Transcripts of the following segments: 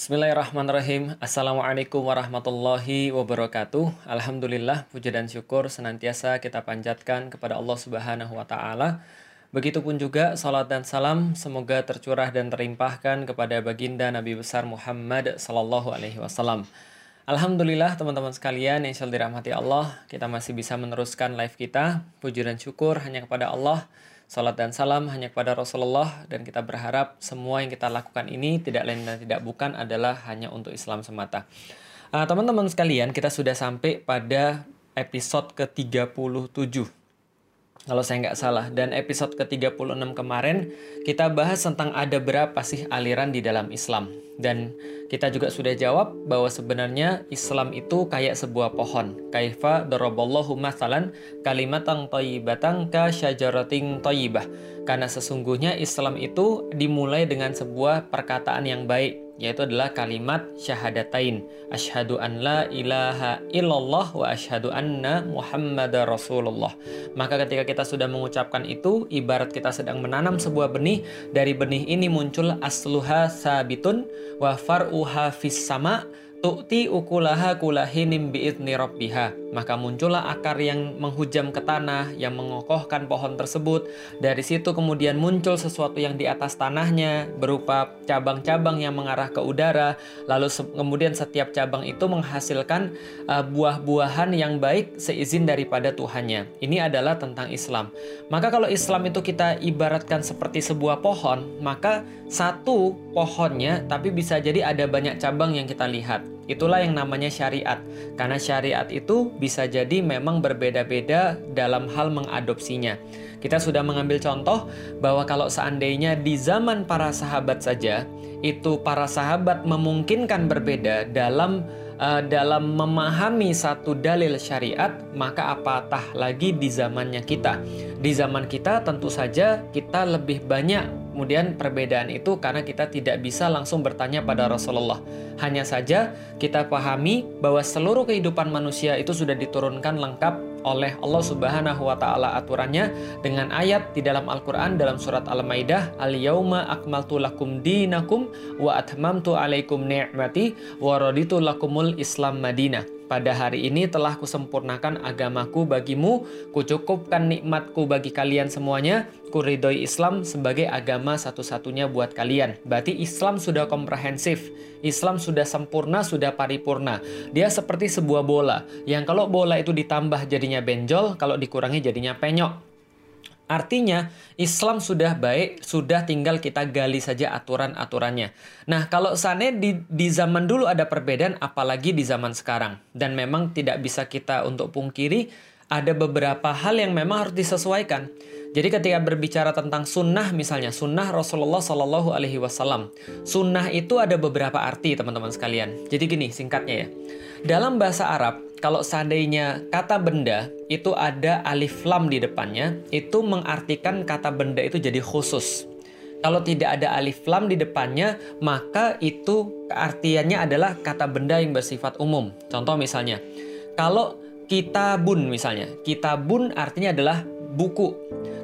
Bismillahirrahmanirrahim. Assalamualaikum warahmatullahi wabarakatuh. Alhamdulillah, puja dan syukur senantiasa kita panjatkan kepada Allah Subhanahu wa taala. Begitupun juga salat dan salam semoga tercurah dan terimpahkan kepada baginda Nabi besar Muhammad sallallahu alaihi wasallam. Alhamdulillah teman-teman sekalian yang dirahmati Allah, kita masih bisa meneruskan live kita. Puji dan syukur hanya kepada Allah Salat dan salam hanya kepada Rasulullah dan kita berharap semua yang kita lakukan ini tidak lain dan tidak bukan adalah hanya untuk Islam semata. ah, teman-teman sekalian, kita sudah sampai pada episode ke-37 kalau saya nggak salah. Dan episode ke-36 kemarin kita bahas tentang ada berapa sih aliran di dalam Islam. Dan kita juga sudah jawab bahwa sebenarnya Islam itu kayak sebuah pohon. Kaifa daraballahu masalan kalimatan thayyibatan ka syajaratin thayyibah. Karena sesungguhnya Islam itu dimulai dengan sebuah perkataan yang baik yaitu adalah kalimat syahadatain asyhadu an la ilaha illallah wa asyhadu anna muhammadar rasulullah maka ketika kita sudah mengucapkan itu ibarat kita sedang menanam sebuah benih dari benih ini muncul asluha sabitun wa far'uha fis sama Tu'ti ukulaha kulahinim bi'idni rabbiha. Maka muncullah akar yang menghujam ke tanah, yang mengokohkan pohon tersebut. Dari situ kemudian muncul sesuatu yang di atas tanahnya, berupa cabang-cabang yang mengarah ke udara. Lalu kemudian setiap cabang itu menghasilkan uh, buah-buahan yang baik seizin daripada Tuhannya. Ini adalah tentang Islam. Maka kalau Islam itu kita ibaratkan seperti sebuah pohon, maka satu pohonnya tapi bisa jadi ada banyak cabang yang kita lihat. Itulah yang namanya syariat. Karena syariat itu bisa jadi memang berbeda-beda dalam hal mengadopsinya. Kita sudah mengambil contoh bahwa kalau seandainya di zaman para sahabat saja itu para sahabat memungkinkan berbeda dalam uh, dalam memahami satu dalil syariat, maka apatah lagi di zamannya kita. Di zaman kita tentu saja kita lebih banyak Kemudian perbedaan itu karena kita tidak bisa langsung bertanya pada Rasulullah. Hanya saja kita pahami bahwa seluruh kehidupan manusia itu sudah diturunkan lengkap oleh Allah Subhanahu wa taala aturannya dengan ayat di dalam Al-Qur'an dalam surat Al-Maidah, "Al-yauma akmaltu lakum dinakum wa atmamtu alaikum ni'mati wa raditu lakumul Islam Madinah." Pada hari ini telah kusempurnakan agamaku bagimu, kucukupkan nikmatku bagi kalian semuanya, kuridoi Islam sebagai agama satu-satunya buat kalian. Berarti Islam sudah komprehensif, Islam sudah sempurna, sudah paripurna. Dia seperti sebuah bola, yang kalau bola itu ditambah jadinya benjol, kalau dikurangi jadinya penyok. Artinya, Islam sudah baik, sudah tinggal kita gali saja aturan-aturannya. Nah, kalau sana di, di zaman dulu ada perbedaan, apalagi di zaman sekarang. Dan memang tidak bisa kita untuk pungkiri, ada beberapa hal yang memang harus disesuaikan. Jadi ketika berbicara tentang sunnah misalnya, sunnah Rasulullah Shallallahu Alaihi Wasallam, sunnah itu ada beberapa arti teman-teman sekalian. Jadi gini singkatnya ya, dalam bahasa Arab kalau seandainya kata benda itu ada alif lam di depannya, itu mengartikan kata benda itu jadi khusus. Kalau tidak ada alif lam di depannya, maka itu artiannya adalah kata benda yang bersifat umum. Contoh misalnya, kalau kitabun misalnya, kitabun artinya adalah buku.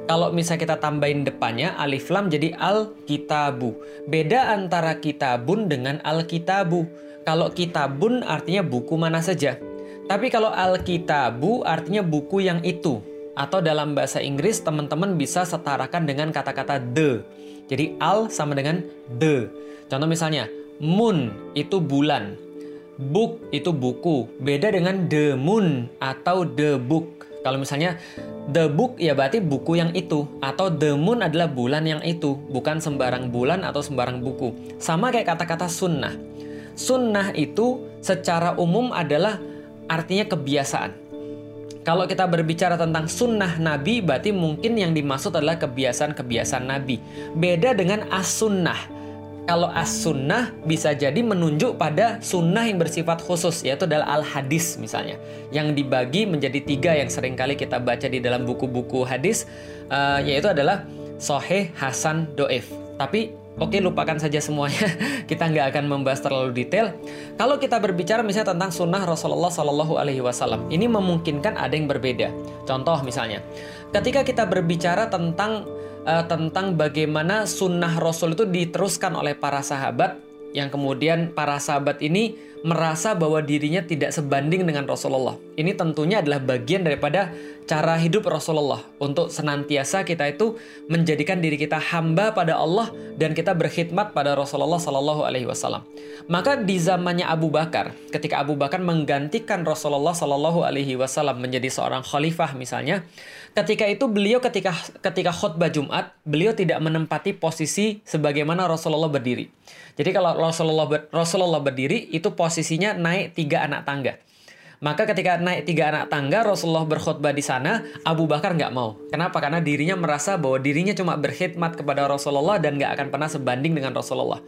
Kalau misalnya kita tambahin depannya alif lam jadi al kitabu. Beda antara kitabun dengan al kitabu. Kalau kitabun artinya buku mana saja. Tapi kalau Alkitabu artinya buku yang itu. Atau dalam bahasa Inggris teman-teman bisa setarakan dengan kata-kata the. Jadi al sama dengan the. Contoh misalnya, moon itu bulan. Book itu buku. Beda dengan the moon atau the book. Kalau misalnya the book ya berarti buku yang itu atau the moon adalah bulan yang itu, bukan sembarang bulan atau sembarang buku. Sama kayak kata-kata sunnah. Sunnah itu secara umum adalah artinya kebiasaan. Kalau kita berbicara tentang sunnah Nabi, berarti mungkin yang dimaksud adalah kebiasaan-kebiasaan Nabi. Beda dengan as-sunnah. Kalau as-sunnah bisa jadi menunjuk pada sunnah yang bersifat khusus, yaitu adalah al-hadis misalnya. Yang dibagi menjadi tiga yang sering kali kita baca di dalam buku-buku hadis, uh, yaitu adalah soheh, hasan, do'if. Tapi Oke, lupakan saja semuanya. kita nggak akan membahas terlalu detail. Kalau kita berbicara misalnya tentang sunnah Rasulullah Shallallahu Alaihi Wasallam, ini memungkinkan ada yang berbeda. Contoh misalnya, ketika kita berbicara tentang uh, tentang bagaimana sunnah Rasul itu diteruskan oleh para sahabat, yang kemudian para sahabat ini merasa bahwa dirinya tidak sebanding dengan Rasulullah. Ini tentunya adalah bagian daripada cara hidup Rasulullah untuk senantiasa kita itu menjadikan diri kita hamba pada Allah dan kita berkhidmat pada Rasulullah Sallallahu Alaihi Wasallam. Maka di zamannya Abu Bakar, ketika Abu Bakar menggantikan Rasulullah Sallallahu Alaihi Wasallam menjadi seorang khalifah misalnya, ketika itu beliau ketika ketika khutbah Jumat, beliau tidak menempati posisi sebagaimana Rasulullah berdiri. Jadi kalau Rasulullah Rasulullah berdiri itu posisinya naik tiga anak tangga. Maka ketika naik tiga anak tangga, Rasulullah berkhutbah di sana, Abu Bakar nggak mau. Kenapa? Karena dirinya merasa bahwa dirinya cuma berkhidmat kepada Rasulullah dan nggak akan pernah sebanding dengan Rasulullah.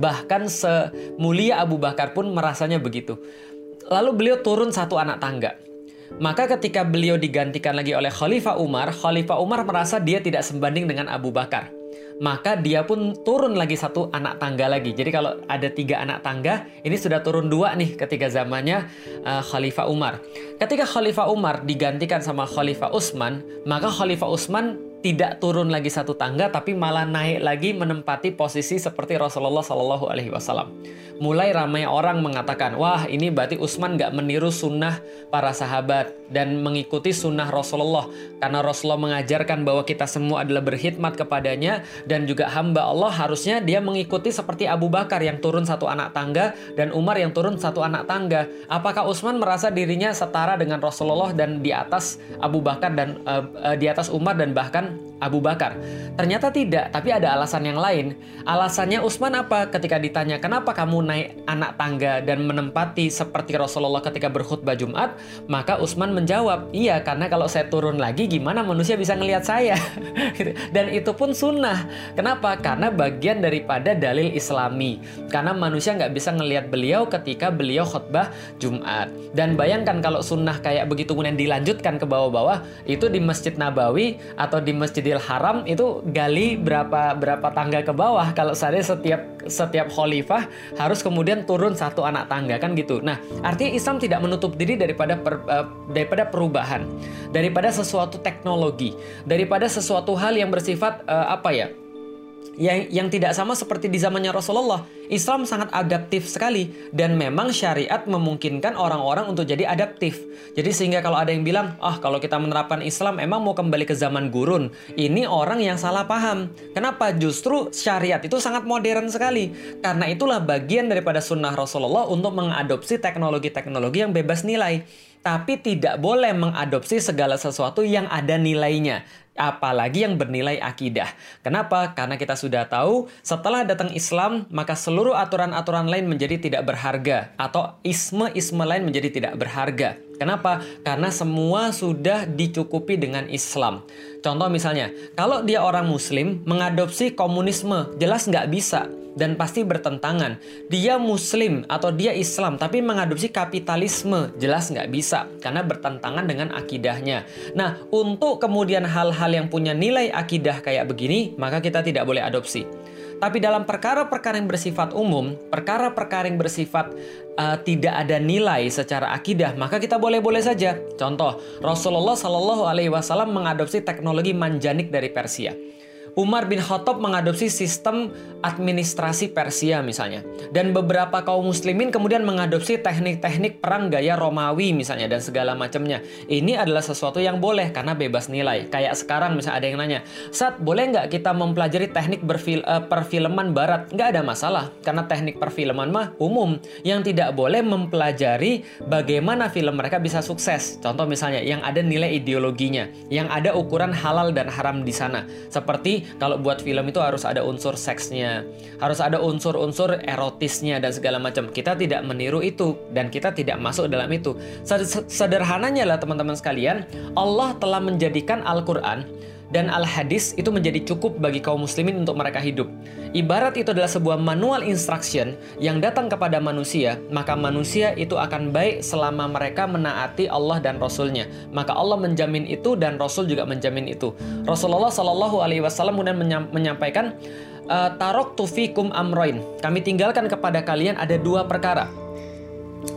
Bahkan semulia Abu Bakar pun merasanya begitu. Lalu beliau turun satu anak tangga. Maka ketika beliau digantikan lagi oleh Khalifah Umar, Khalifah Umar merasa dia tidak sebanding dengan Abu Bakar maka dia pun turun lagi satu anak tangga lagi. Jadi kalau ada tiga anak tangga, ini sudah turun dua nih ketika zamannya uh, Khalifah Umar. Ketika Khalifah Umar digantikan sama Khalifah Utsman, maka Khalifah Utsman tidak turun lagi satu tangga tapi malah naik lagi menempati posisi seperti Rasulullah Shallallahu Alaihi Wasallam. Mulai ramai orang mengatakan, wah ini berarti Utsman nggak meniru sunnah para sahabat dan mengikuti sunnah Rasulullah karena Rasulullah mengajarkan bahwa kita semua adalah berkhidmat kepadanya dan juga hamba Allah harusnya dia mengikuti seperti Abu Bakar yang turun satu anak tangga dan Umar yang turun satu anak tangga. Apakah Utsman merasa dirinya setara dengan Rasulullah dan di atas Abu Bakar dan uh, uh, di atas Umar dan bahkan Abu Bakar. Ternyata tidak, tapi ada alasan yang lain. Alasannya Utsman apa? Ketika ditanya, "Kenapa kamu naik anak tangga dan menempati seperti Rasulullah ketika berkhutbah Jumat?" Maka Utsman menjawab, "Iya, karena kalau saya turun lagi gimana manusia bisa ngelihat saya?" dan itu pun sunnah. Kenapa? Karena bagian daripada dalil Islami. Karena manusia nggak bisa ngelihat beliau ketika beliau khutbah Jumat. Dan bayangkan kalau sunnah kayak begitu kemudian dilanjutkan ke bawah-bawah, itu di Masjid Nabawi atau di Masjidil Haram itu gali berapa berapa tangga ke bawah kalau saya setiap setiap khalifah harus kemudian turun satu anak tangga kan gitu. Nah, artinya Islam tidak menutup diri daripada per, uh, daripada perubahan, daripada sesuatu teknologi, daripada sesuatu hal yang bersifat uh, apa ya? Yang yang tidak sama seperti di zamannya Rasulullah. Islam sangat adaptif sekali dan memang syariat memungkinkan orang-orang untuk jadi adaptif. Jadi sehingga kalau ada yang bilang, "Ah, oh, kalau kita menerapkan Islam emang mau kembali ke zaman gurun." Ini orang yang salah paham. Kenapa? Justru syariat itu sangat modern sekali. Karena itulah bagian daripada sunnah Rasulullah untuk mengadopsi teknologi-teknologi yang bebas nilai tapi tidak boleh mengadopsi segala sesuatu yang ada nilainya apalagi yang bernilai akidah. Kenapa? Karena kita sudah tahu setelah datang Islam, maka seluruh aturan-aturan lain menjadi tidak berharga atau isme-isme lain menjadi tidak berharga. Kenapa? Karena semua sudah dicukupi dengan Islam. Contoh misalnya, kalau dia orang Muslim mengadopsi komunisme, jelas nggak bisa dan pasti bertentangan. Dia muslim atau dia Islam tapi mengadopsi kapitalisme jelas nggak bisa karena bertentangan dengan akidahnya. Nah untuk kemudian hal-hal yang punya nilai akidah kayak begini maka kita tidak boleh adopsi. Tapi dalam perkara-perkara yang bersifat umum, perkara-perkara yang bersifat uh, tidak ada nilai secara akidah, maka kita boleh-boleh saja. Contoh, Rasulullah Shallallahu Alaihi Wasallam mengadopsi teknologi manjanik dari Persia. Umar bin Khattab mengadopsi sistem administrasi Persia misalnya. Dan beberapa kaum muslimin kemudian mengadopsi teknik-teknik perang gaya Romawi misalnya dan segala macamnya. Ini adalah sesuatu yang boleh karena bebas nilai. Kayak sekarang misalnya ada yang nanya, "Saat boleh nggak kita mempelajari teknik berfil uh, perfilman barat?" Nggak ada masalah karena teknik perfilman mah umum. Yang tidak boleh mempelajari bagaimana film mereka bisa sukses. Contoh misalnya yang ada nilai ideologinya, yang ada ukuran halal dan haram di sana. Seperti kalau buat film itu harus ada unsur seksnya, harus ada unsur-unsur erotisnya dan segala macam. Kita tidak meniru itu dan kita tidak masuk dalam itu. Sederhananya lah teman-teman sekalian, Allah telah menjadikan Al-Qur'an dan al-hadis itu menjadi cukup bagi kaum muslimin untuk mereka hidup. Ibarat itu adalah sebuah manual instruction yang datang kepada manusia, maka manusia itu akan baik selama mereka menaati Allah dan Rasulnya. Maka Allah menjamin itu dan Rasul juga menjamin itu. Rasulullah Shallallahu Alaihi Wasallam kemudian menyampaikan, e, Tarok tufikum amroin. Kami tinggalkan kepada kalian ada dua perkara.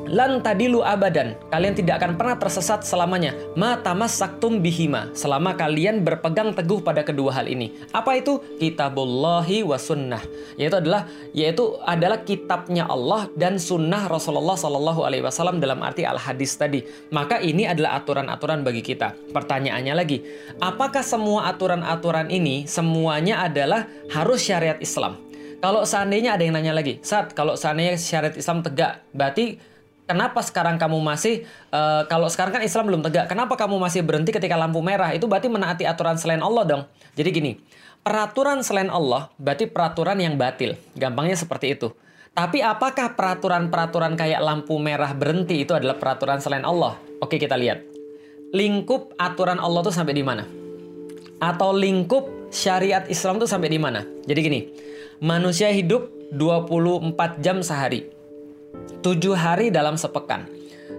Lan tadilu abadan. Kalian tidak akan pernah tersesat selamanya. Ma tamassaktum bihima. Selama kalian berpegang teguh pada kedua hal ini. Apa itu? Kitabullahi wa sunnah. Yaitu adalah yaitu adalah kitabnya Allah dan sunnah Rasulullah Shallallahu alaihi wasallam dalam arti al-hadis tadi. Maka ini adalah aturan-aturan bagi kita. Pertanyaannya lagi, apakah semua aturan-aturan ini semuanya adalah harus syariat Islam? Kalau seandainya ada yang nanya lagi, saat kalau seandainya syariat Islam tegak, berarti kenapa sekarang kamu masih uh, kalau sekarang kan Islam belum tegak kenapa kamu masih berhenti ketika lampu merah? Itu berarti menaati aturan selain Allah dong. Jadi gini peraturan selain Allah berarti peraturan yang batil. Gampangnya seperti itu. Tapi apakah peraturan-peraturan kayak lampu merah berhenti itu adalah peraturan selain Allah? Oke kita lihat. Lingkup aturan Allah tuh sampai di mana? Atau lingkup syariat Islam tuh sampai di mana? Jadi gini manusia hidup 24 jam sehari 7 hari dalam sepekan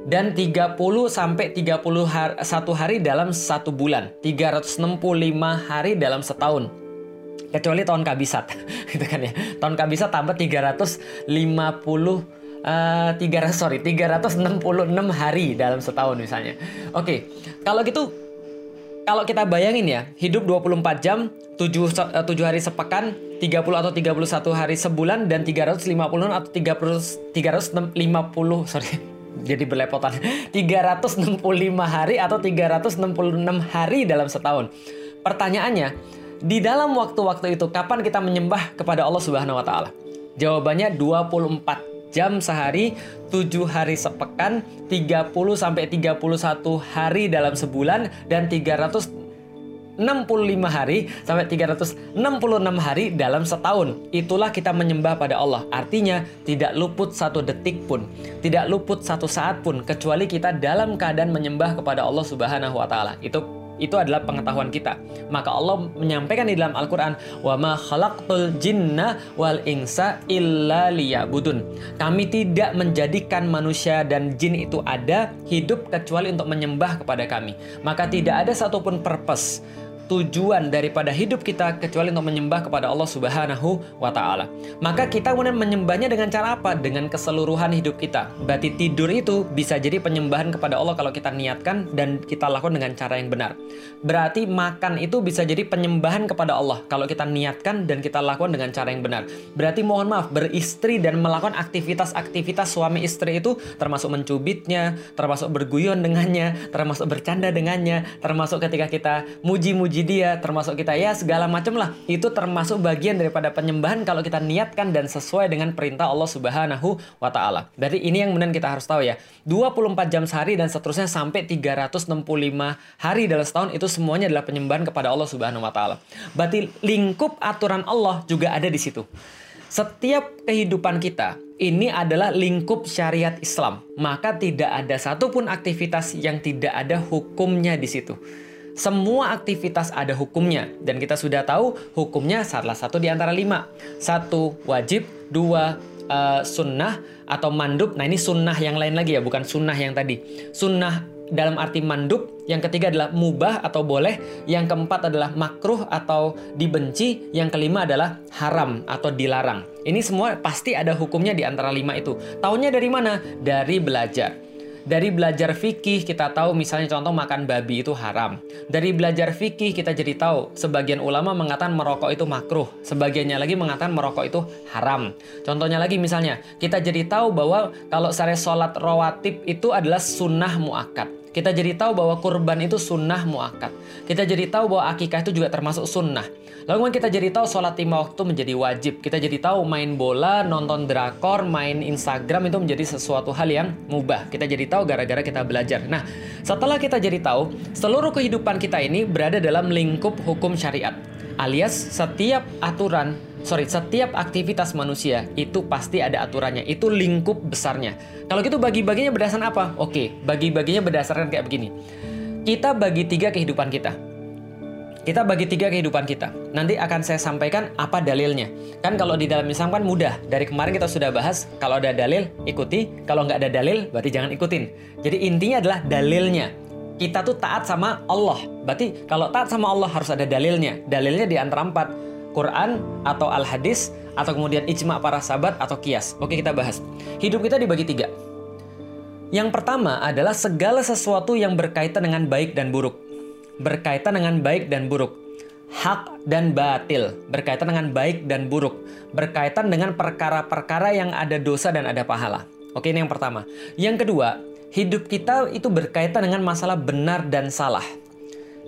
dan 30 sampai 31 hari dalam satu bulan, 365 hari dalam setahun. Kecuali tahun kabisat, gitu kan ya. Tahun kabisat tambah 350 uh, 300 sorry 366 hari dalam setahun misalnya. Oke, kalau gitu kalau kita bayangin ya, hidup 24 jam, 7, 7 hari sepekan, 30 atau 31 hari sebulan, dan 350 atau 30, 350, sorry, jadi belepotan. 365 hari atau 366 hari dalam setahun. Pertanyaannya, di dalam waktu-waktu itu kapan kita menyembah kepada Allah Subhanahu wa taala? Jawabannya 24 jam sehari, 7 hari sepekan, 30 sampai 31 hari dalam sebulan dan 365 hari sampai 366 hari dalam setahun. Itulah kita menyembah pada Allah. Artinya tidak luput satu detik pun, tidak luput satu saat pun kecuali kita dalam keadaan menyembah kepada Allah Subhanahu wa taala. Itu itu adalah pengetahuan kita. Maka Allah menyampaikan di dalam Al-Qur'an, "Wa ma khalaqtul jinna wal insa illa liya'budun." Kami tidak menjadikan manusia dan jin itu ada hidup kecuali untuk menyembah kepada kami. Maka tidak ada satupun purpose tujuan daripada hidup kita kecuali untuk menyembah kepada Allah Subhanahu wa taala. Maka kita kemudian menyembahnya dengan cara apa? Dengan keseluruhan hidup kita. Berarti tidur itu bisa jadi penyembahan kepada Allah kalau kita niatkan dan kita lakukan dengan cara yang benar. Berarti makan itu bisa jadi penyembahan kepada Allah kalau kita niatkan dan kita lakukan dengan cara yang benar. Berarti mohon maaf beristri dan melakukan aktivitas-aktivitas suami istri itu termasuk mencubitnya, termasuk berguyon dengannya, termasuk bercanda dengannya, termasuk ketika kita muji-muji dia, termasuk kita ya segala macam lah. Itu termasuk bagian daripada penyembahan kalau kita niatkan dan sesuai dengan perintah Allah Subhanahu wa taala. Berarti ini yang kemudian kita harus tahu ya. 24 jam sehari dan seterusnya sampai 365 hari dalam setahun itu semuanya adalah penyembahan kepada Allah Subhanahu wa taala. Berarti lingkup aturan Allah juga ada di situ. Setiap kehidupan kita ini adalah lingkup syariat Islam, maka tidak ada satupun aktivitas yang tidak ada hukumnya di situ. Semua aktivitas ada hukumnya dan kita sudah tahu hukumnya salah satu di antara lima. Satu wajib, dua uh, sunnah atau mandub. Nah ini sunnah yang lain lagi ya, bukan sunnah yang tadi. Sunnah dalam arti mandub, yang ketiga adalah mubah atau boleh, yang keempat adalah makruh atau dibenci, yang kelima adalah haram atau dilarang. Ini semua pasti ada hukumnya di antara lima itu. Taunya dari mana? Dari belajar. Dari belajar fikih kita tahu misalnya contoh makan babi itu haram. Dari belajar fikih kita jadi tahu sebagian ulama mengatakan merokok itu makruh, sebagiannya lagi mengatakan merokok itu haram. Contohnya lagi misalnya kita jadi tahu bahwa kalau saya sholat rawatib itu adalah sunnah muakat. Kita jadi tahu bahwa kurban itu sunnah muakat. Kita jadi tahu bahwa akikah itu juga termasuk sunnah. Lalu kita jadi tahu sholat lima waktu menjadi wajib. Kita jadi tahu main bola, nonton drakor, main Instagram itu menjadi sesuatu hal yang mubah. Kita jadi tahu gara-gara kita belajar. Nah, setelah kita jadi tahu, seluruh kehidupan kita ini berada dalam lingkup hukum syariat. Alias setiap aturan sorry, setiap aktivitas manusia itu pasti ada aturannya. Itu lingkup besarnya. Kalau gitu bagi-baginya berdasarkan apa? Oke, bagi-baginya berdasarkan kayak begini. Kita bagi tiga kehidupan kita kita bagi tiga kehidupan kita. Nanti akan saya sampaikan apa dalilnya. Kan kalau di dalam Islam kan mudah. Dari kemarin kita sudah bahas, kalau ada dalil, ikuti. Kalau nggak ada dalil, berarti jangan ikutin. Jadi intinya adalah dalilnya. Kita tuh taat sama Allah. Berarti kalau taat sama Allah harus ada dalilnya. Dalilnya di antara empat. Quran atau Al-Hadis atau kemudian ijma para sahabat atau kias. Oke kita bahas. Hidup kita dibagi tiga. Yang pertama adalah segala sesuatu yang berkaitan dengan baik dan buruk. Berkaitan dengan baik dan buruk. Hak dan batil, berkaitan dengan baik dan buruk, berkaitan dengan perkara-perkara yang ada dosa dan ada pahala. Oke, ini yang pertama. Yang kedua, hidup kita itu berkaitan dengan masalah benar dan salah.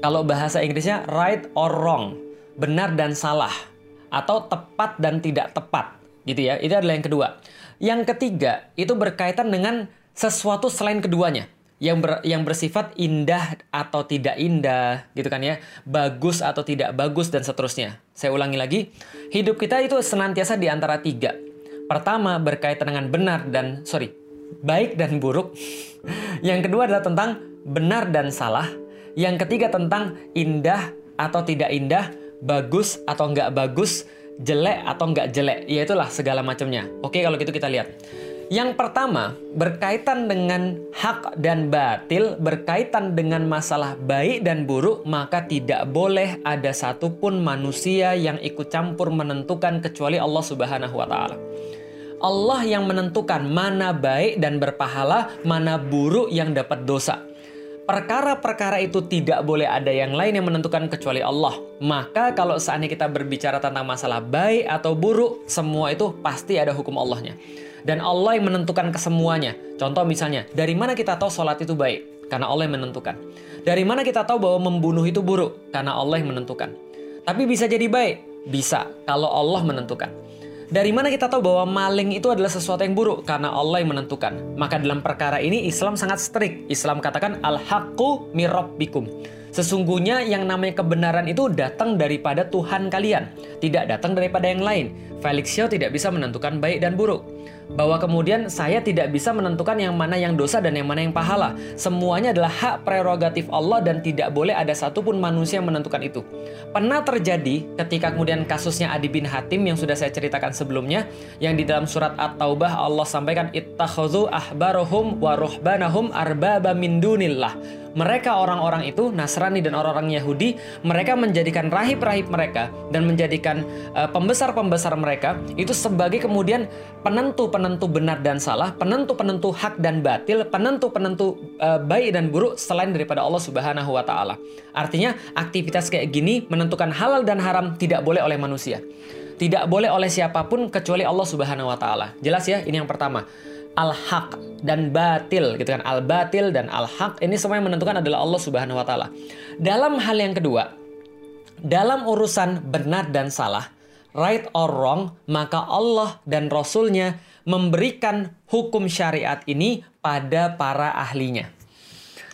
Kalau bahasa Inggrisnya right or wrong, benar dan salah atau tepat dan tidak tepat, gitu ya. Itu adalah yang kedua. Yang ketiga, itu berkaitan dengan sesuatu selain keduanya yang ber, yang bersifat indah atau tidak indah gitu kan ya. Bagus atau tidak bagus dan seterusnya. Saya ulangi lagi. Hidup kita itu senantiasa di antara tiga. Pertama berkaitan dengan benar dan sorry baik dan buruk. Yang kedua adalah tentang benar dan salah. Yang ketiga tentang indah atau tidak indah bagus atau nggak bagus jelek atau nggak jelek ya itulah segala macamnya oke kalau gitu kita lihat yang pertama, berkaitan dengan hak dan batil, berkaitan dengan masalah baik dan buruk, maka tidak boleh ada satupun manusia yang ikut campur menentukan kecuali Allah Subhanahu wa Ta'ala. Allah yang menentukan mana baik dan berpahala, mana buruk yang dapat dosa. Perkara-perkara itu tidak boleh ada yang lain yang menentukan kecuali Allah. Maka kalau seandainya kita berbicara tentang masalah baik atau buruk, semua itu pasti ada hukum Allahnya dan Allah yang menentukan kesemuanya. Contoh misalnya, dari mana kita tahu sholat itu baik? Karena Allah yang menentukan. Dari mana kita tahu bahwa membunuh itu buruk? Karena Allah yang menentukan. Tapi bisa jadi baik? Bisa, kalau Allah menentukan. Dari mana kita tahu bahwa maling itu adalah sesuatu yang buruk? Karena Allah yang menentukan. Maka dalam perkara ini Islam sangat strict. Islam katakan al-haqqu mirabbikum. Sesungguhnya yang namanya kebenaran itu datang daripada Tuhan kalian, tidak datang daripada yang lain. Felixio tidak bisa menentukan baik dan buruk bahwa kemudian saya tidak bisa menentukan yang mana yang dosa dan yang mana yang pahala. Semuanya adalah hak prerogatif Allah dan tidak boleh ada satupun manusia yang menentukan itu. Pernah terjadi ketika kemudian kasusnya Adi bin Hatim yang sudah saya ceritakan sebelumnya, yang di dalam surat At-Taubah Allah sampaikan ittakhadhu ahbarohum wa ruhbanahum arbaba min dunillah mereka orang-orang itu Nasrani dan orang-orang Yahudi mereka menjadikan rahib-rahib mereka dan menjadikan uh, pembesar-pembesar mereka itu sebagai kemudian penentu-penentu benar dan salah, penentu-penentu hak dan batil, penentu-penentu uh, baik dan buruk selain daripada Allah Subhanahu wa taala. Artinya aktivitas kayak gini menentukan halal dan haram tidak boleh oleh manusia. Tidak boleh oleh siapa pun kecuali Allah Subhanahu wa taala. Jelas ya? Ini yang pertama al-haq dan batil gitu kan. Al-batil dan al-haq ini semua yang menentukan adalah Allah Subhanahu wa taala. Dalam hal yang kedua, dalam urusan benar dan salah, right or wrong, maka Allah dan Rasulnya memberikan hukum syariat ini pada para ahlinya.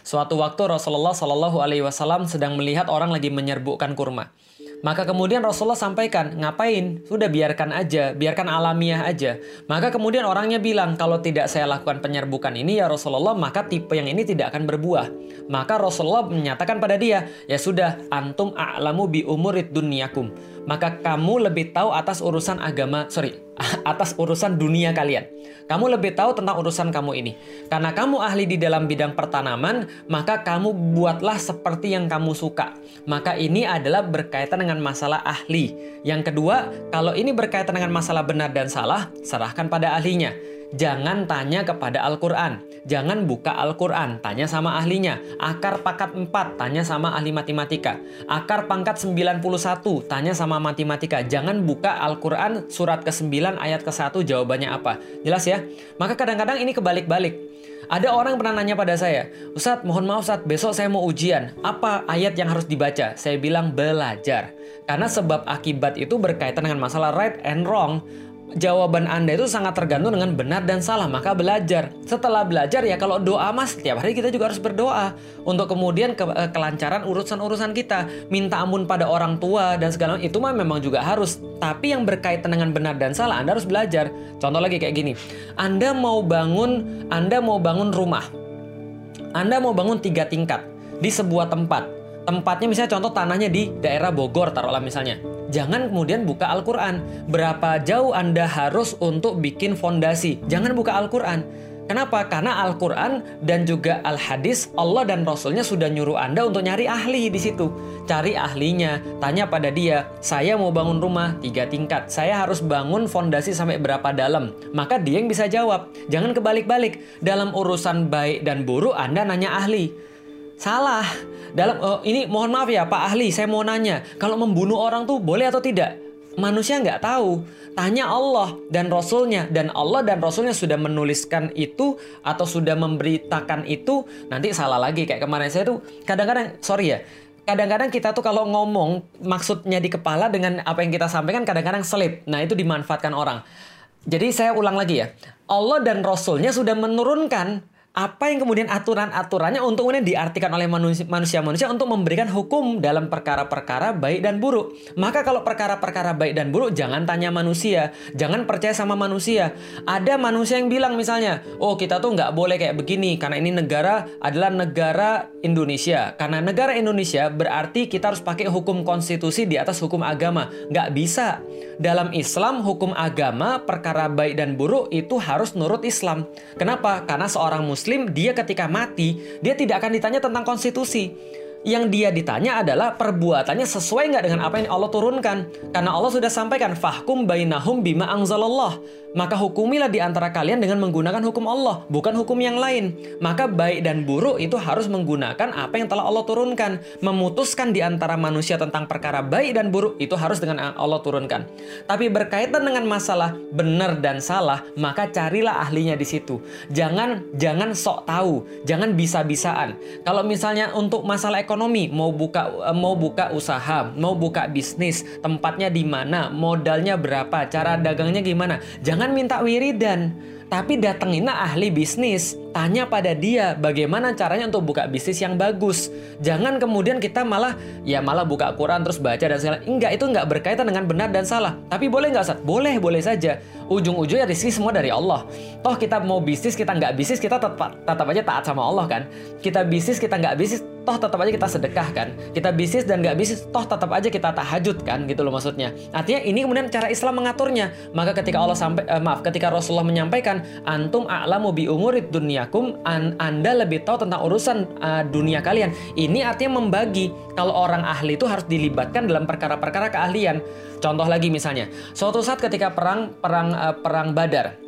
Suatu waktu Rasulullah Shallallahu Alaihi Wasallam sedang melihat orang lagi menyerbukkan kurma. Maka kemudian Rasulullah sampaikan, ngapain? Sudah biarkan aja, biarkan alamiah aja. Maka kemudian orangnya bilang, kalau tidak saya lakukan penyerbukan ini ya Rasulullah, maka tipe yang ini tidak akan berbuah. Maka Rasulullah menyatakan pada dia, ya sudah, antum a'lamu bi umurid dunyakum. Maka kamu lebih tahu atas urusan agama, sorry, atas urusan dunia kalian. Kamu lebih tahu tentang urusan kamu ini. Karena kamu ahli di dalam bidang pertanaman, maka kamu buatlah seperti yang kamu suka. Maka ini adalah berkaitan dengan masalah ahli. Yang kedua, kalau ini berkaitan dengan masalah benar dan salah, serahkan pada ahlinya. Jangan tanya kepada Al-Quran. Jangan buka Al-Quran, tanya sama ahlinya. Akar pangkat 4, tanya sama ahli matematika. Akar pangkat 91, tanya sama matematika. Jangan buka Al-Quran surat ke-9 ayat ke-1 jawabannya apa. Jelas ya? Maka kadang-kadang ini kebalik-balik. Ada orang pernah nanya pada saya, Ustadz mohon maaf Ustadz, besok saya mau ujian. Apa ayat yang harus dibaca? Saya bilang belajar. Karena sebab akibat itu berkaitan dengan masalah right and wrong jawaban Anda itu sangat tergantung dengan benar dan salah, maka belajar. Setelah belajar ya kalau doa mas setiap hari kita juga harus berdoa untuk kemudian ke eh, kelancaran urusan-urusan kita. Minta ampun pada orang tua dan segala itu mah memang juga harus. Tapi yang berkaitan dengan benar dan salah Anda harus belajar. Contoh lagi kayak gini. Anda mau bangun Anda mau bangun rumah. Anda mau bangun tiga tingkat di sebuah tempat tempatnya misalnya contoh tanahnya di daerah Bogor taruhlah misalnya. Jangan kemudian buka Al-Qur'an. Berapa jauh Anda harus untuk bikin fondasi? Jangan buka Al-Qur'an. Kenapa? Karena Al-Quran dan juga Al-Hadis, Allah dan Rasulnya sudah nyuruh Anda untuk nyari ahli di situ. Cari ahlinya, tanya pada dia, saya mau bangun rumah tiga tingkat, saya harus bangun fondasi sampai berapa dalam. Maka dia yang bisa jawab. Jangan kebalik-balik. Dalam urusan baik dan buruk, Anda nanya ahli. Salah. Dalam oh, ini mohon maaf ya Pak Ahli, saya mau nanya, kalau membunuh orang tuh boleh atau tidak? Manusia nggak tahu. Tanya Allah dan Rasulnya dan Allah dan Rasulnya sudah menuliskan itu atau sudah memberitakan itu. Nanti salah lagi kayak kemarin saya tuh kadang-kadang sorry ya. Kadang-kadang kita tuh kalau ngomong maksudnya di kepala dengan apa yang kita sampaikan kadang-kadang selip. Nah itu dimanfaatkan orang. Jadi saya ulang lagi ya. Allah dan Rasulnya sudah menurunkan apa yang kemudian aturan-aturannya untuk kemudian diartikan oleh manusia-manusia untuk memberikan hukum dalam perkara-perkara baik dan buruk. Maka kalau perkara-perkara baik dan buruk jangan tanya manusia, jangan percaya sama manusia. Ada manusia yang bilang misalnya, oh kita tuh nggak boleh kayak begini karena ini negara adalah negara Indonesia. Karena negara Indonesia berarti kita harus pakai hukum konstitusi di atas hukum agama. Nggak bisa. Dalam Islam hukum agama perkara baik dan buruk itu harus nurut Islam. Kenapa? Karena seorang muslim muslim, dia ketika mati, dia tidak akan ditanya tentang konstitusi. Yang dia ditanya adalah perbuatannya sesuai nggak dengan apa yang Allah turunkan. Karena Allah sudah sampaikan, fahkum bainahum bima angzalallah maka hukumilah di antara kalian dengan menggunakan hukum Allah, bukan hukum yang lain. Maka baik dan buruk itu harus menggunakan apa yang telah Allah turunkan. Memutuskan di antara manusia tentang perkara baik dan buruk itu harus dengan Allah turunkan. Tapi berkaitan dengan masalah benar dan salah, maka carilah ahlinya di situ. Jangan jangan sok tahu, jangan bisa-bisaan. Kalau misalnya untuk masalah ekonomi, mau buka mau buka usaha, mau buka bisnis, tempatnya di mana, modalnya berapa, cara dagangnya gimana, jangan minta wiridan, tapi datengin ahli bisnis. Tanya pada dia bagaimana caranya untuk buka bisnis yang bagus. Jangan kemudian kita malah ya malah buka Quran terus baca dan segala. Enggak, itu enggak berkaitan dengan benar dan salah. Tapi boleh nggak Ustaz? Boleh, boleh saja. Ujung-ujungnya rezeki semua dari Allah. Toh kita mau bisnis, kita nggak bisnis, kita tetap tetap aja taat sama Allah kan. Kita bisnis, kita nggak bisnis, toh tetap aja kita sedekah kan. Kita bisnis dan nggak bisnis toh tetap aja kita tahajud kan gitu loh maksudnya. Artinya ini kemudian cara Islam mengaturnya. Maka ketika Allah sampai eh, maaf ketika Rasulullah menyampaikan antum a'lamu bi umurid dunyakum an, anda lebih tahu tentang urusan uh, dunia kalian. Ini artinya membagi. Kalau orang ahli itu harus dilibatkan dalam perkara-perkara keahlian. Contoh lagi misalnya suatu saat ketika perang perang uh, perang Badar.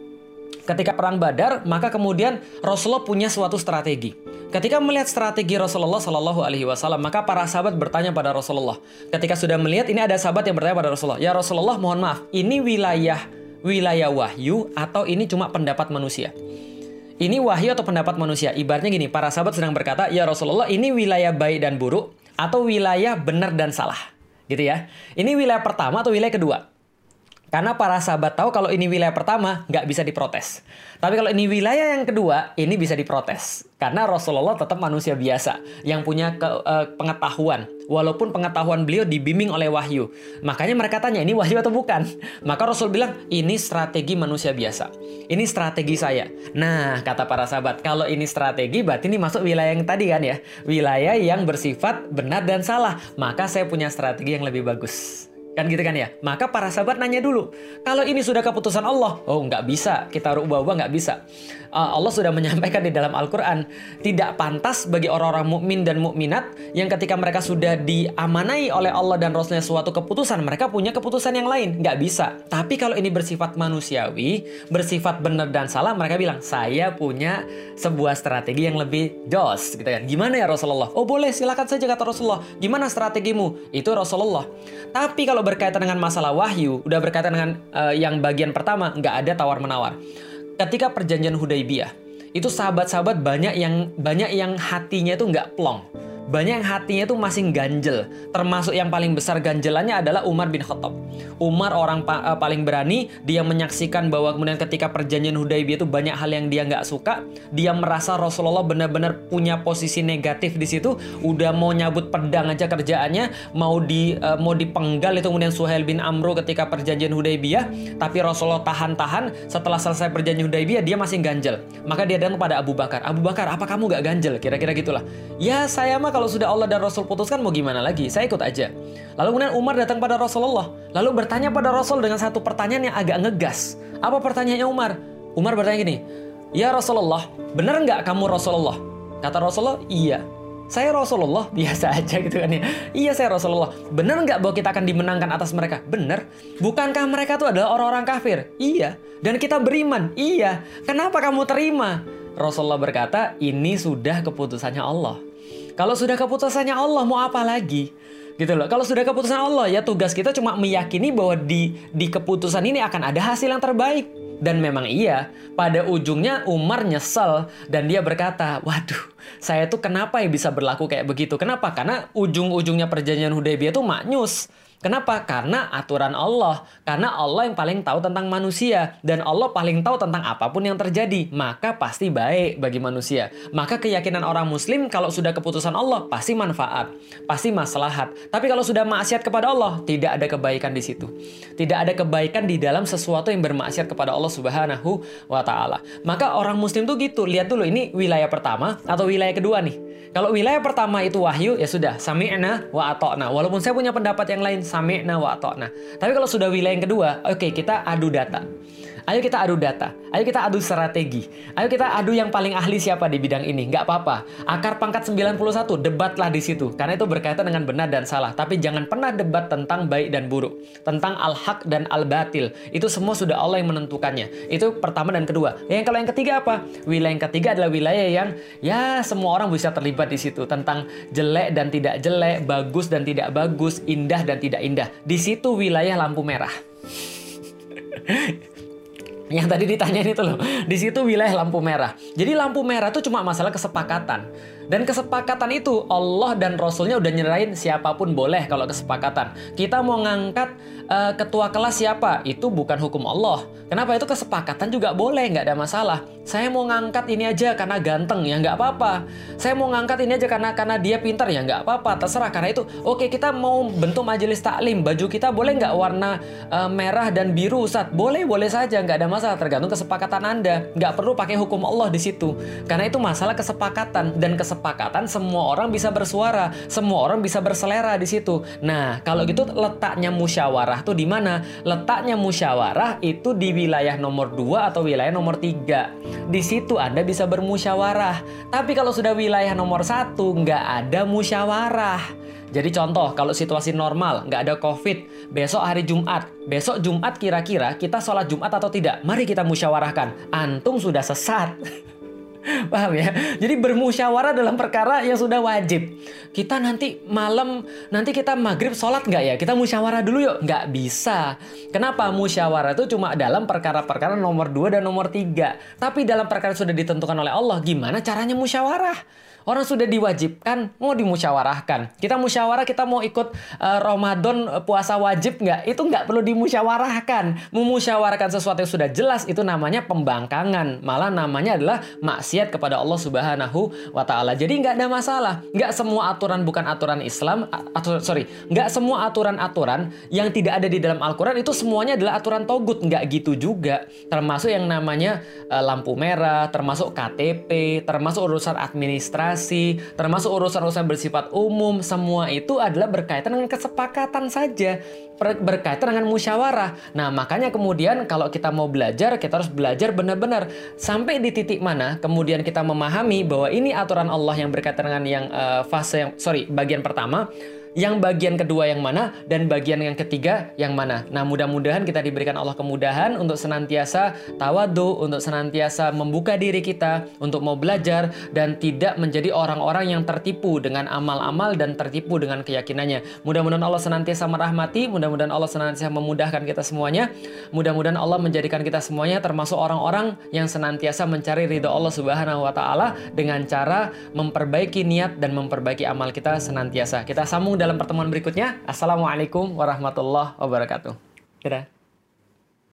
Ketika perang Badar maka kemudian Rasulullah punya suatu strategi Ketika melihat strategi Rasulullah Shallallahu Alaihi Wasallam, maka para sahabat bertanya pada Rasulullah. Ketika sudah melihat, ini ada sahabat yang bertanya pada Rasulullah, ya Rasulullah, mohon maaf, ini wilayah wilayah wahyu atau ini cuma pendapat manusia? Ini wahyu atau pendapat manusia? Ibaratnya gini, para sahabat sedang berkata, ya Rasulullah, ini wilayah baik dan buruk atau wilayah benar dan salah, gitu ya? Ini wilayah pertama atau wilayah kedua? Karena para sahabat tahu kalau ini wilayah pertama nggak bisa diprotes. Tapi kalau ini wilayah yang kedua, ini bisa diprotes. Karena Rasulullah tetap manusia biasa yang punya ke, uh, pengetahuan. Walaupun pengetahuan beliau dibimbing oleh wahyu. Makanya mereka tanya, ini wahyu atau bukan? Maka Rasul bilang, ini strategi manusia biasa. Ini strategi saya. Nah, kata para sahabat, kalau ini strategi berarti ini masuk wilayah yang tadi kan ya. Wilayah yang bersifat benar dan salah. Maka saya punya strategi yang lebih bagus. Kan gitu kan ya? Maka para sahabat nanya dulu, kalau ini sudah keputusan Allah, oh nggak bisa, kita ubah-ubah nggak bisa. Uh, Allah sudah menyampaikan di dalam Al-Quran, tidak pantas bagi orang-orang mukmin dan mukminat yang ketika mereka sudah diamanai oleh Allah dan Rasulnya suatu keputusan, mereka punya keputusan yang lain, nggak bisa. Tapi kalau ini bersifat manusiawi, bersifat benar dan salah, mereka bilang, saya punya sebuah strategi yang lebih jos, gitu kan? Gimana ya Rasulullah? Oh boleh, silakan saja kata Rasulullah. Gimana strategimu? Itu Rasulullah. Tapi kalau berkaitan dengan masalah wahyu, udah berkaitan dengan uh, yang bagian pertama, nggak ada tawar menawar. Ketika perjanjian Hudaybiyah, itu sahabat-sahabat banyak yang banyak yang hatinya itu nggak plong banyak yang hatinya tuh masih ganjel. Termasuk yang paling besar ganjelannya adalah Umar bin Khattab. Umar orang pa uh, paling berani, dia menyaksikan bahwa kemudian ketika perjanjian Hudaybiyah itu banyak hal yang dia nggak suka. Dia merasa Rasulullah benar-benar punya posisi negatif di situ. Udah mau nyabut pedang aja kerjaannya, mau di uh, mau dipenggal itu kemudian Suhail bin Amru ketika perjanjian Hudaybiyah. Tapi Rasulullah tahan-tahan. Setelah selesai perjanjian Hudaybiyah dia masih ganjel. Maka dia datang kepada Abu Bakar. Abu Bakar, apa kamu gak ganjel? Kira-kira gitulah. Ya saya mah kalau sudah Allah dan Rasul putuskan mau gimana lagi? Saya ikut aja. Lalu kemudian Umar datang pada Rasulullah. Lalu bertanya pada Rasul dengan satu pertanyaan yang agak ngegas. Apa pertanyaannya Umar? Umar bertanya gini, Ya Rasulullah, benar nggak kamu Rasulullah? Kata Rasulullah, iya. Saya Rasulullah, biasa aja gitu kan ya. Iya saya Rasulullah. Benar nggak bahwa kita akan dimenangkan atas mereka? Benar. Bukankah mereka itu adalah orang-orang kafir? Iya. Dan kita beriman? Iya. Kenapa kamu terima? Rasulullah berkata, ini sudah keputusannya Allah. Kalau sudah keputusannya Allah, mau apa lagi? gitu loh. Kalau sudah keputusan Allah ya tugas kita cuma meyakini bahwa di di keputusan ini akan ada hasil yang terbaik. Dan memang iya, pada ujungnya Umar nyesel dan dia berkata, waduh, saya tuh kenapa ya bisa berlaku kayak begitu? Kenapa? Karena ujung-ujungnya perjanjian Hudaybiyah tuh maknyus. Kenapa? Karena aturan Allah. Karena Allah yang paling tahu tentang manusia. Dan Allah paling tahu tentang apa pun yang terjadi. Maka pasti baik bagi manusia. Maka keyakinan orang muslim kalau sudah keputusan Allah pasti manfaat. Pasti maslahat. Tapi kalau sudah maksiat kepada Allah, tidak ada kebaikan di situ. Tidak ada kebaikan di dalam sesuatu yang bermaksiat kepada Allah subhanahu wa ta'ala. Maka orang muslim tuh gitu. Lihat dulu ini wilayah pertama atau wilayah kedua nih. Kalau wilayah pertama itu wahyu, ya sudah, sami'na wa atokna. Walaupun saya punya pendapat yang lain, sami'na wa atokna. Tapi kalau sudah wilayah yang kedua, oke, okay, kita adu data. Ayo kita adu data. Ayo kita adu strategi. Ayo kita adu yang paling ahli siapa di bidang ini. Nggak apa-apa. Akar pangkat 91, debatlah di situ. Karena itu berkaitan dengan benar dan salah. Tapi jangan pernah debat tentang baik dan buruk. Tentang al-haq dan al-batil. Itu semua sudah Allah yang menentukannya. Itu pertama dan kedua. Yang kalau yang ketiga apa? Wilayah yang ketiga adalah wilayah yang ya semua orang bisa terlibat di situ. Tentang jelek dan tidak jelek, bagus dan tidak bagus, indah dan tidak indah. Di situ wilayah lampu merah yang tadi ditanyain itu loh. Di situ wilayah lampu merah. Jadi lampu merah itu cuma masalah kesepakatan. Dan kesepakatan itu Allah dan Rasulnya udah nyerahin siapa pun boleh kalau kesepakatan. Kita mau ngangkat uh, ketua kelas siapa? Itu bukan hukum Allah. Kenapa itu kesepakatan juga boleh, nggak ada masalah. Saya mau ngangkat ini aja karena ganteng ya nggak apa-apa. Saya mau ngangkat ini aja karena karena dia pintar ya nggak apa-apa. Terserah karena itu. Oke kita mau bentuk majelis taklim. Baju kita boleh nggak warna uh, merah dan biru Ustaz? Boleh boleh saja nggak ada masalah tergantung kesepakatan Anda. Nggak perlu pakai hukum Allah di situ. Karena itu masalah kesepakatan dan kesepakatan semua orang bisa bersuara, semua orang bisa berselera di situ. Nah, kalau gitu letaknya musyawarah tuh di mana? Letaknya musyawarah itu di wilayah nomor 2 atau wilayah nomor 3. Di situ Anda bisa bermusyawarah. Tapi kalau sudah wilayah nomor 1 nggak ada musyawarah. Jadi contoh, kalau situasi normal, nggak ada COVID, besok hari Jumat, besok Jumat kira-kira kita sholat Jumat atau tidak? Mari kita musyawarahkan. Antum sudah sesat. Paham ya? Jadi bermusyawarah dalam perkara yang sudah wajib. Kita nanti malam, nanti kita maghrib sholat nggak ya? Kita musyawarah dulu yuk. Nggak bisa. Kenapa? Musyawarah itu cuma dalam perkara-perkara nomor 2 dan nomor 3. Tapi dalam perkara sudah ditentukan oleh Allah, gimana caranya musyawarah? Orang sudah diwajibkan, mau dimusyawarahkan. Kita musyawarah, kita mau ikut uh, Ramadan uh, puasa wajib nggak? Itu nggak perlu dimusyawarahkan. Memusyawarahkan sesuatu yang sudah jelas itu namanya pembangkangan. Malah namanya adalah maksiat kepada Allah Subhanahu wa taala. Jadi nggak ada masalah. Nggak semua aturan bukan aturan Islam, atau sorry, nggak semua aturan-aturan yang tidak ada di dalam Al-Quran itu semuanya adalah aturan togut. Nggak gitu juga. Termasuk yang namanya uh, lampu merah, termasuk KTP, termasuk urusan administrasi komunikasi, termasuk urusan-urusan bersifat umum, semua itu adalah berkaitan dengan kesepakatan saja, berkaitan dengan musyawarah. Nah, makanya kemudian kalau kita mau belajar, kita harus belajar benar-benar sampai di titik mana kemudian kita memahami bahwa ini aturan Allah yang berkaitan dengan yang uh, fase yang sorry, bagian pertama yang bagian kedua yang mana dan bagian yang ketiga yang mana. Nah, mudah-mudahan kita diberikan Allah kemudahan untuk senantiasa tawadu, untuk senantiasa membuka diri kita untuk mau belajar dan tidak menjadi orang-orang yang tertipu dengan amal-amal dan tertipu dengan keyakinannya. Mudah-mudahan Allah senantiasa merahmati, mudah-mudahan Allah senantiasa memudahkan kita semuanya. Mudah-mudahan Allah menjadikan kita semuanya termasuk orang-orang yang senantiasa mencari ridho Allah Subhanahu wa taala dengan cara memperbaiki niat dan memperbaiki amal kita senantiasa. Kita sambung dalam pertemuan berikutnya. Assalamualaikum warahmatullahi wabarakatuh. Dadah.